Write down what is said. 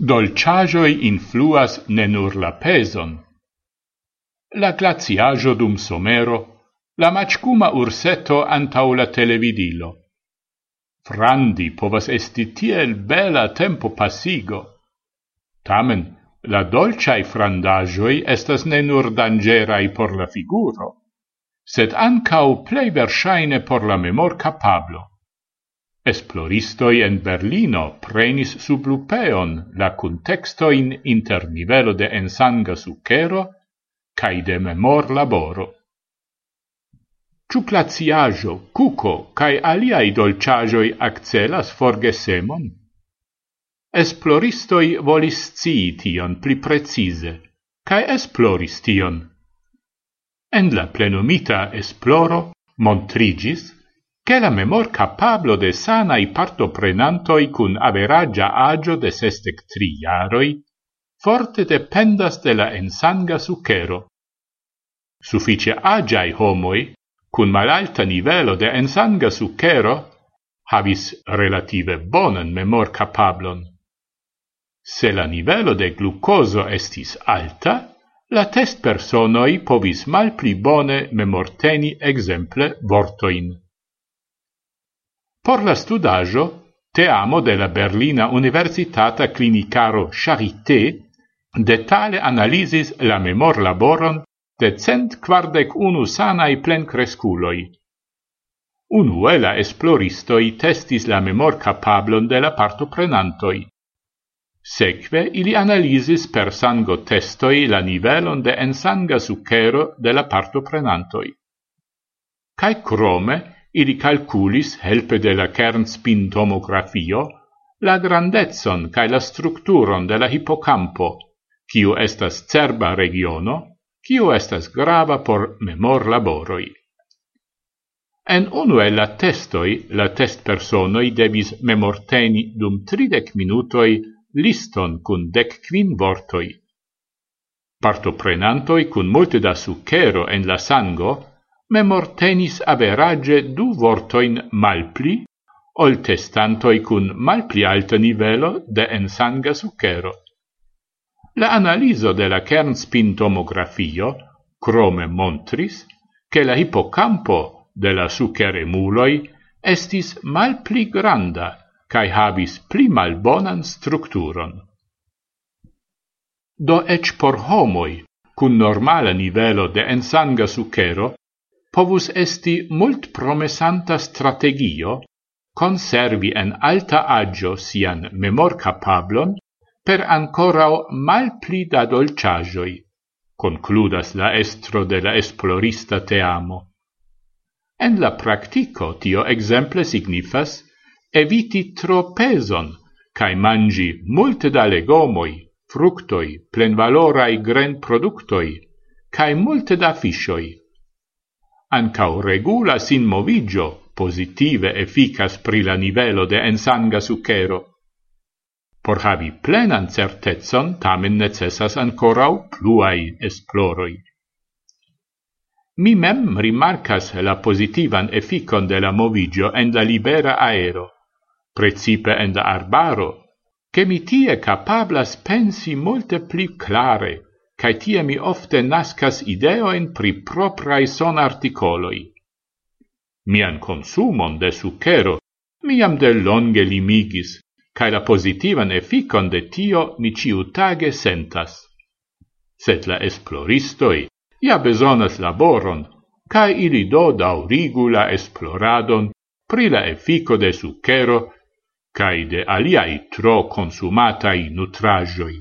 dolciagioi influas ne nur la peson. La glaciaggio dum somero, la maccuma urseto antau la televidilo. Frandi povas esti tiel bela tempo passigo. Tamen, la dolciai frandagioi estas ne nur dangerai por la figuro, sed ancau plei versaine por la memor capablo. Esploristoi en Berlino prenis sub lupeon la kuntekstoin inter nivelo de ensanga sucero cae de memor laboro. Ciuclaziajo, cuco, cae aliai aliaj accelas forgesemon? Esploristoi volis cii tion pli precise, cae esploris tion. En la plenumita esploro montrigis che la memor capablo de sanai partoprenantoi cun averagia agio de sestec tri iaroi forte dependas de la ensanga sucero. Suffice agiai homoi, cun malalta nivelo de ensanga sucero, havis relative bonan memor capablon. Se la nivelo de glucoso estis alta, la test personoi povis mal pli bone memorteni exemple vortoin por la studaggio te amo de la Berlina Universitata Clinicaro Charité detale analisis la memor laboron de cent quardec unu sanai plen cresculoi. Unue la esploristoi testis la memor capablon de la partoprenantoi. Seque ili analisis per sango testoi la nivelon de ensanga sucero de la partoprenantoi. Cai crome, ili calculis, helpe de la kernspin tomografio, la grandezon cae la structuron de la hippocampo, kiu estas cerba regiono, kiu estas grava por memor laboroi. En unu el la testoi, la test personoi devis memorteni dum tridec minutoi liston cun dec quin vortoi. Partoprenantoi cun multe da sucero en la sango memortenis average du vortoin malpli, ol testantoi cun malpli alta nivelo de ensanga sucero. La analiso de la kernspintomografio crome montris che la hippocampo de la succheremuloi estis malpli granda cae habis pli malbonan structuron. Do ec por homoi, cun normala nivelo de ensanga sucero, povus esti mult promesanta strategio conservi en alta agio sian memor capablon per ancorau mal pli da dolciagioi, concludas la estro de la esplorista teamo. En la practico tio exemple signifas eviti tro peson, cae mangi multe da legomoi, fructoi, plenvalorai gren productoi, cae multe da fisioi. Ancao regula sin movigio positive efficas pri la nivelo de ensanga sucero. Por havi plenan certezon tamen necessas ancorau pluai esploroi. Mi mem rimarcas la positivan efficon de la movigio en la libera aero, precipe en la arbaro, che mi tie capablas pensi molte pli clare cae tie mi ofte nascas ideoin pri proprae son articoloi. Mian consumon de sucero miam de longe limigis, cae la positivan efficon de tio mi ciutage sentas. Sed la esploristoi ia besonas laboron, cae ili do daurigu la esploradon pri la effico de sucero cae de aliai tro consumatai nutrajoi.